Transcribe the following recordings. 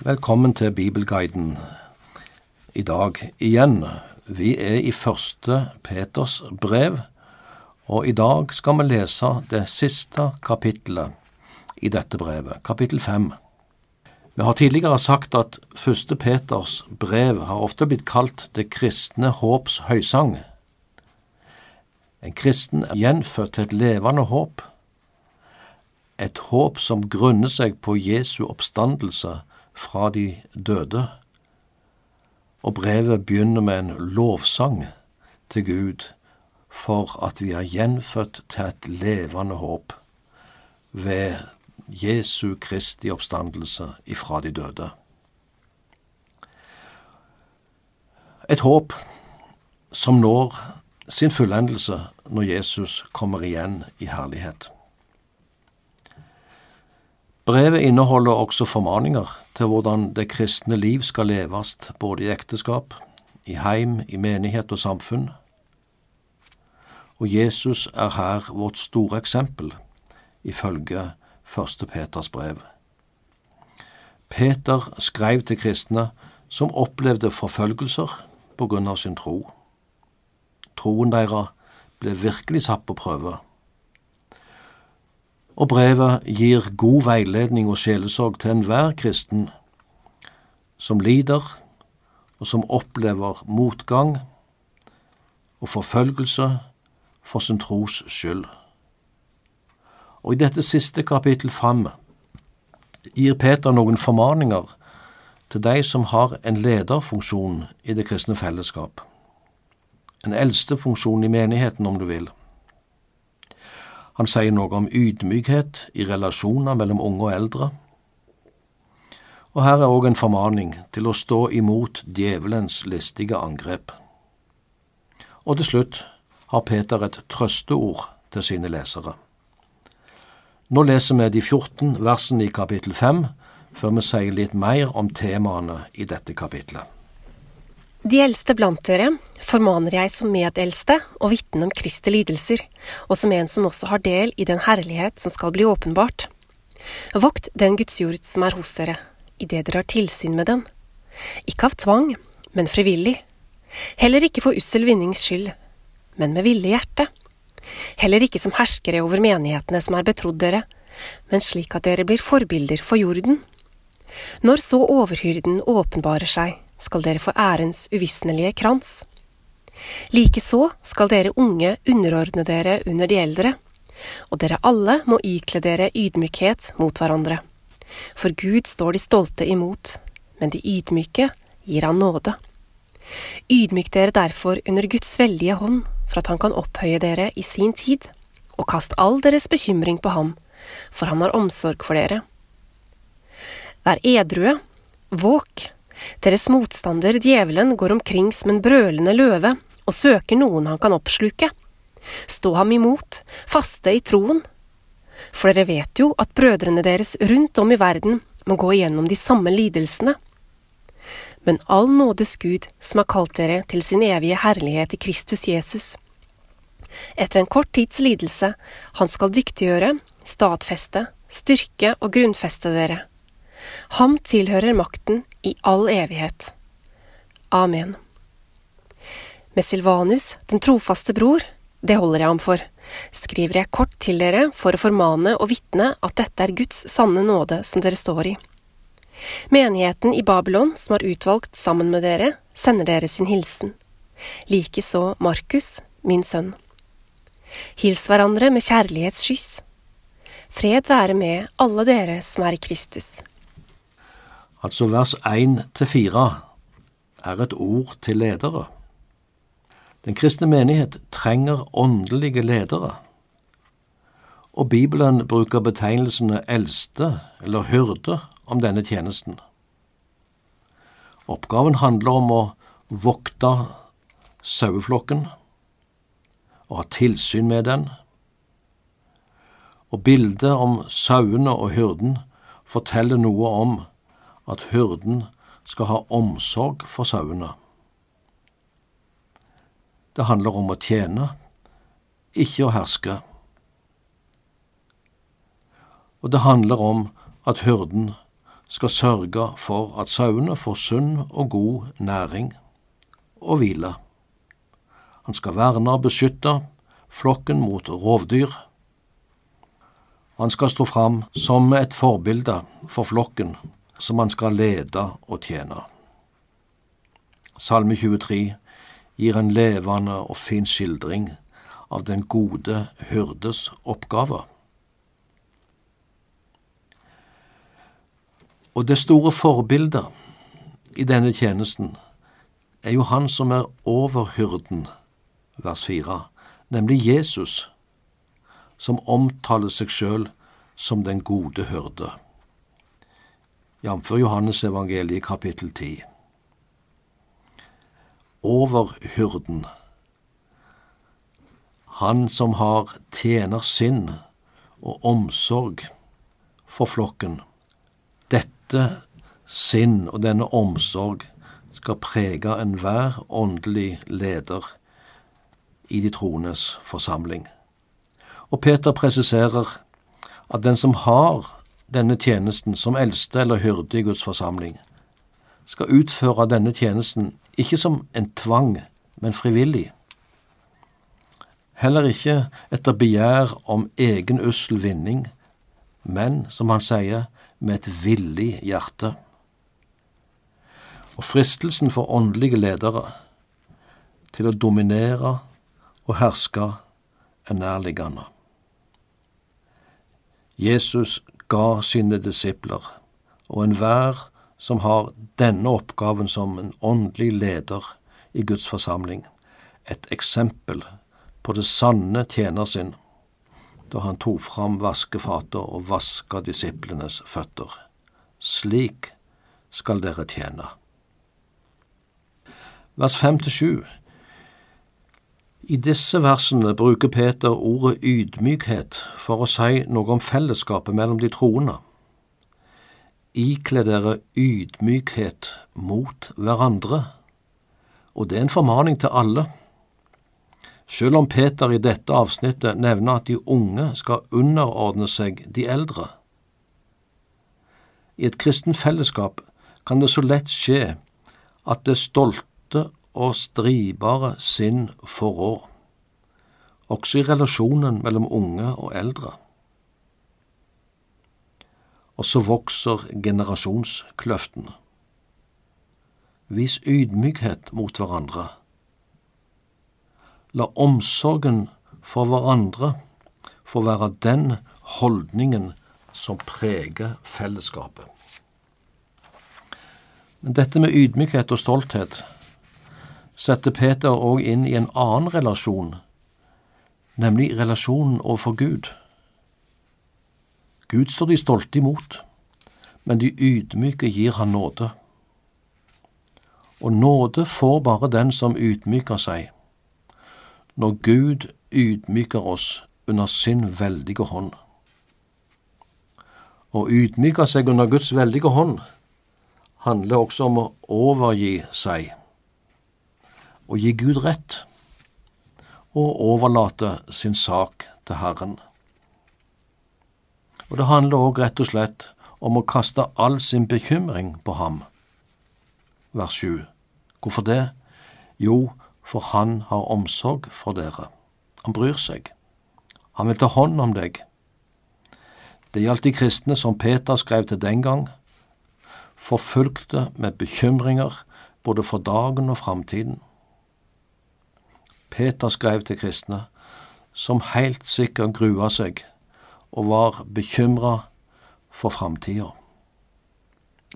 Velkommen til Bibelguiden i dag igjen. Vi er i første Peters brev, og i dag skal vi lese det siste kapittelet i dette brevet, kapittel fem. Vi har tidligere sagt at første Peters brev har ofte blitt kalt det kristne håps høysang. En kristen er gjenfødt til et levende håp, et håp som grunner seg på Jesu oppstandelse fra de døde. Og brevet begynner med en lovsang til Gud for at vi er gjenfødt til et levende håp ved Jesu Kristi oppstandelse ifra de døde. Et håp som når sin fullendelse når Jesus kommer igjen i herlighet. Brevet inneholder også formaninger til hvordan det kristne liv skal leves både i ekteskap, i heim, i menighet og samfunn. Og Jesus er her vårt store eksempel, ifølge første Peters brev. Peter skrev til kristne som opplevde forfølgelser på grunn av sin tro. Troen deres ble virkelig satt på prøve og brevet gir god veiledning og sjelesorg til enhver kristen som lider, og som opplever motgang og forfølgelse for sin tros skyld. Og i dette siste kapittel fram gir Peter noen formaninger til de som har en lederfunksjon i det kristne fellesskap, en eldstefunksjon i menigheten, om du vil. Han sier noe om ydmykhet i relasjoner mellom unge og eldre. Og her er òg en formaning til å stå imot djevelens listige angrep. Og til slutt har Peter et trøsteord til sine lesere. Nå leser vi de 14 versene i kapittel 5, før vi sier litt mer om temaene i dette kapitlet. De eldste blant dere formaner jeg som medeldste og vitne om Kristi lidelser, og som en som også har del i den herlighet som skal bli åpenbart. Vokt den Guds jord som er hos dere, idet dere har tilsyn med den. Ikke av tvang, men frivillig. Heller ikke for ussel vinnings skyld, men med ville hjerte. Heller ikke som herskere over menighetene som er betrodd dere, men slik at dere blir forbilder for jorden. Når så overhyrden åpenbarer seg, skal dere få ærens uvisnelige krans. Likeså skal dere unge underordne dere under de eldre, og dere alle må ikle dere ydmykhet mot hverandre. For Gud står de stolte imot, men de ydmyke gir han nåde. Ydmyk dere derfor under Guds veldige hånd, for at han kan opphøye dere i sin tid, og kast all deres bekymring på ham, for han har omsorg for dere. Vær edrue, våk, deres motstander djevelen går omkring som en brølende løve og søker noen han kan oppsluke. Stå ham imot, faste i troen. For dere vet jo at brødrene deres rundt om i verden må gå igjennom de samme lidelsene. Men all nådes Gud som har kalt dere til sin evige herlighet i Kristus Jesus. Etter en kort tids lidelse, han skal dyktiggjøre, stadfeste, styrke og grunnfeste dere. Ham tilhører makten i all evighet. Amen. Med Silvanus, den trofaste bror, det holder jeg ham for, skriver jeg kort til dere for å formane og vitne at dette er Guds sanne nåde som dere står i. Menigheten i Babylon, som har utvalgt sammen med dere, sender dere sin hilsen. Likeså Markus, min sønn. Hils hverandre med kjærlighetskyss. Fred være med alle dere som er i Kristus. Altså vers 1-4, er et ord til ledere. Den kristne menighet trenger åndelige ledere, og Bibelen bruker betegnelsene eldste eller hyrde om denne tjenesten. Oppgaven handler om å vokte saueflokken og ha tilsyn med den, og bildet om sauene og hyrden forteller noe om at hyrden skal ha omsorg for sauene. Det handler om å tjene, ikke å herske. Og det handler om at hyrden skal sørge for at sauene får sunn og god næring og hvile. Han skal verne og beskytte flokken mot rovdyr. Han skal stå fram som et forbilde for flokken som han skal lede og tjene. Salme 23 gir en levende og fin skildring av den gode hyrdes oppgave. Og det store forbildet i denne tjenesten er jo han som er over hyrden, vers 4, nemlig Jesus, som omtaler seg sjøl som den gode hyrde, jf. Johannes evangeliet kapittel 10 over hyrden. Han som har tjenersinn og omsorg for flokken. Dette sinn og denne omsorg skal prege enhver åndelig leder i de troendes forsamling. Og Peter presiserer at den som har denne tjenesten som eldste eller hyrde i Guds forsamling, skal utføre denne tjenesten ikke som en tvang, men frivillig. Heller ikke etter begjær om egen ussel vinning, men, som han sier, med et villig hjerte. Og fristelsen for åndelige ledere til å dominere og herske er nærliggende. Jesus ga sine disipler og enhver som har denne oppgaven som en åndelig leder i Guds forsamling, et eksempel på det sanne tjener sin, da han tok fram vaskefatet og vaska disiplenes føtter. Slik skal dere tjene. Vers 5-7 I disse versene bruker Peter ordet ydmykhet for å si noe om fellesskapet mellom de troende ikle dere ydmykhet mot hverandre. Og det er en formaning til alle. Selv om Peter i dette avsnittet nevner at de unge skal underordne seg de eldre. I et kristent fellesskap kan det så lett skje at det stolte og stridbare sinn får råd, også i relasjonen mellom unge og eldre og så vokser generasjonskløften. Vis ydmykhet mot hverandre. La omsorgen for hverandre få være den holdningen som preger fellesskapet. Men dette med ydmykhet og stolthet setter Peter òg inn i en annen relasjon, nemlig relasjonen overfor Gud. Gud står de stolte imot, men de ydmyke gir han nåde. Og nåde får bare den som ydmyker seg. Når Gud ydmyker oss under sin veldige hånd. Å ydmyke seg under Guds veldige hånd handler også om å overgi seg, å gi Gud rett, og overlate sin sak til Herren. Og det handler òg rett og slett om å kaste all sin bekymring på ham. Vers 7. Hvorfor det? Jo, for han har omsorg for dere. Han bryr seg. Han vil ta hånd om deg. Det gjaldt de kristne som Peter skrev til den gang, forfulgte med bekymringer både for dagen og framtiden. Peter skrev til kristne som helt sikkert grua seg og var bekymra for framtida.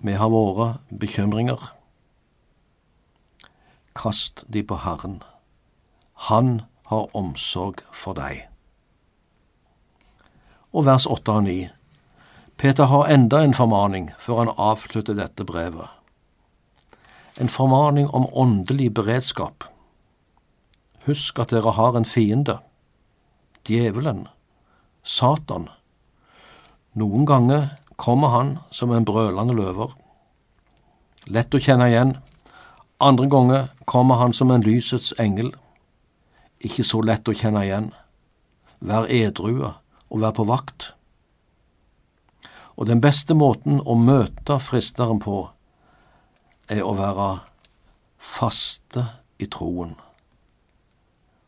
Vi har våre bekymringer. Kast de på Herren. Han har omsorg for deg. Og vers åtte og ni. Peter har enda en formaning før han avslutter dette brevet. En formaning om åndelig beredskap. Husk at dere har en fiende, djevelen Satan. Noen ganger kommer han som en brølende løver. Lett å kjenne igjen. Andre ganger kommer han som en lysets engel. Ikke så lett å kjenne igjen. Vær edrue og vær på vakt. Og den beste måten å møte fristeren på, er å være faste i troen.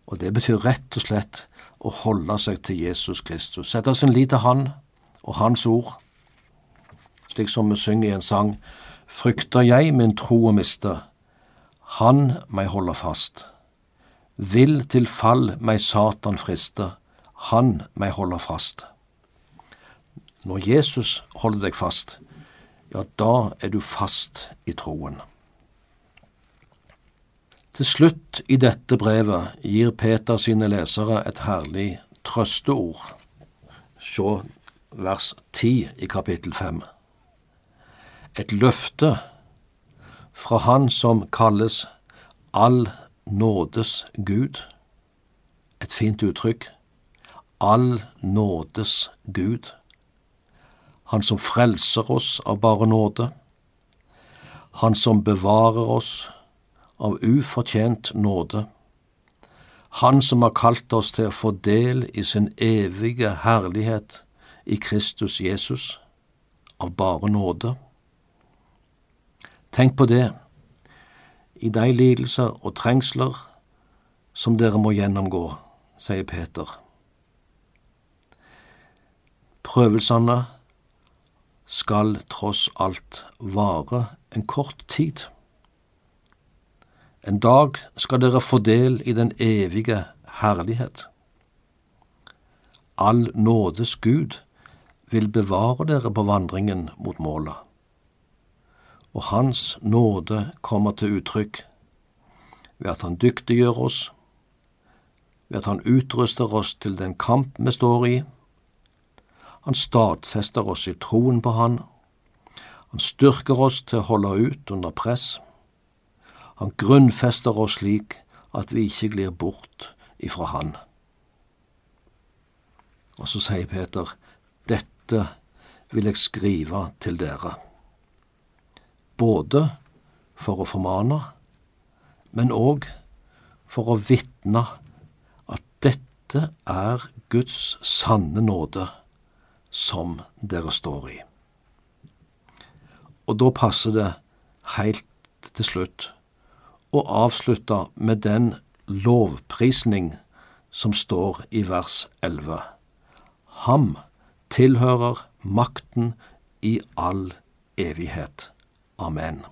Og det betyr rett og slett å holde seg til Jesus Kristus, sette sin lit til Han og Hans ord, slik som vi synger i en sang, frykter jeg min tro å miste, Han meg holder fast. Vil til fall meg Satan friste, Han meg holder fast. Når Jesus holder deg fast, ja, da er du fast i troen. Til slutt i dette brevet gir Peter sine lesere et herlig trøsteord. Se vers 10 i kapittel 5. Et løfte fra Han som kalles all nådes Gud. Et fint uttrykk. All nådes Gud. Han som frelser oss av bare nåde. Han som bevarer oss av ufortjent nåde. Han som har kalt oss til å få del i sin evige herlighet i Kristus Jesus, av bare nåde. Tenk på det, i de lidelser og trengsler som dere må gjennomgå, sier Peter. Prøvelsene skal tross alt vare en kort tid. En dag skal dere få del i den evige herlighet. All nådes Gud vil bevare dere på vandringen mot målet. Og Hans nåde kommer til uttrykk ved at Han dyktiggjør oss, ved at Han utruster oss til den kamp vi står i. Han stadfester oss i troen på Han. Han styrker oss til å holde ut under press. Han grunnfester oss slik at vi ikke glir bort ifra Han. Og så sier Peter, dette vil jeg skrive til dere, både for å formane, men òg for å vitne at dette er Guds sanne nåde som dere står i. Og da passer det helt til slutt og avslutte med den lovprisning som står i vers 11. Ham tilhører makten i all evighet. Amen.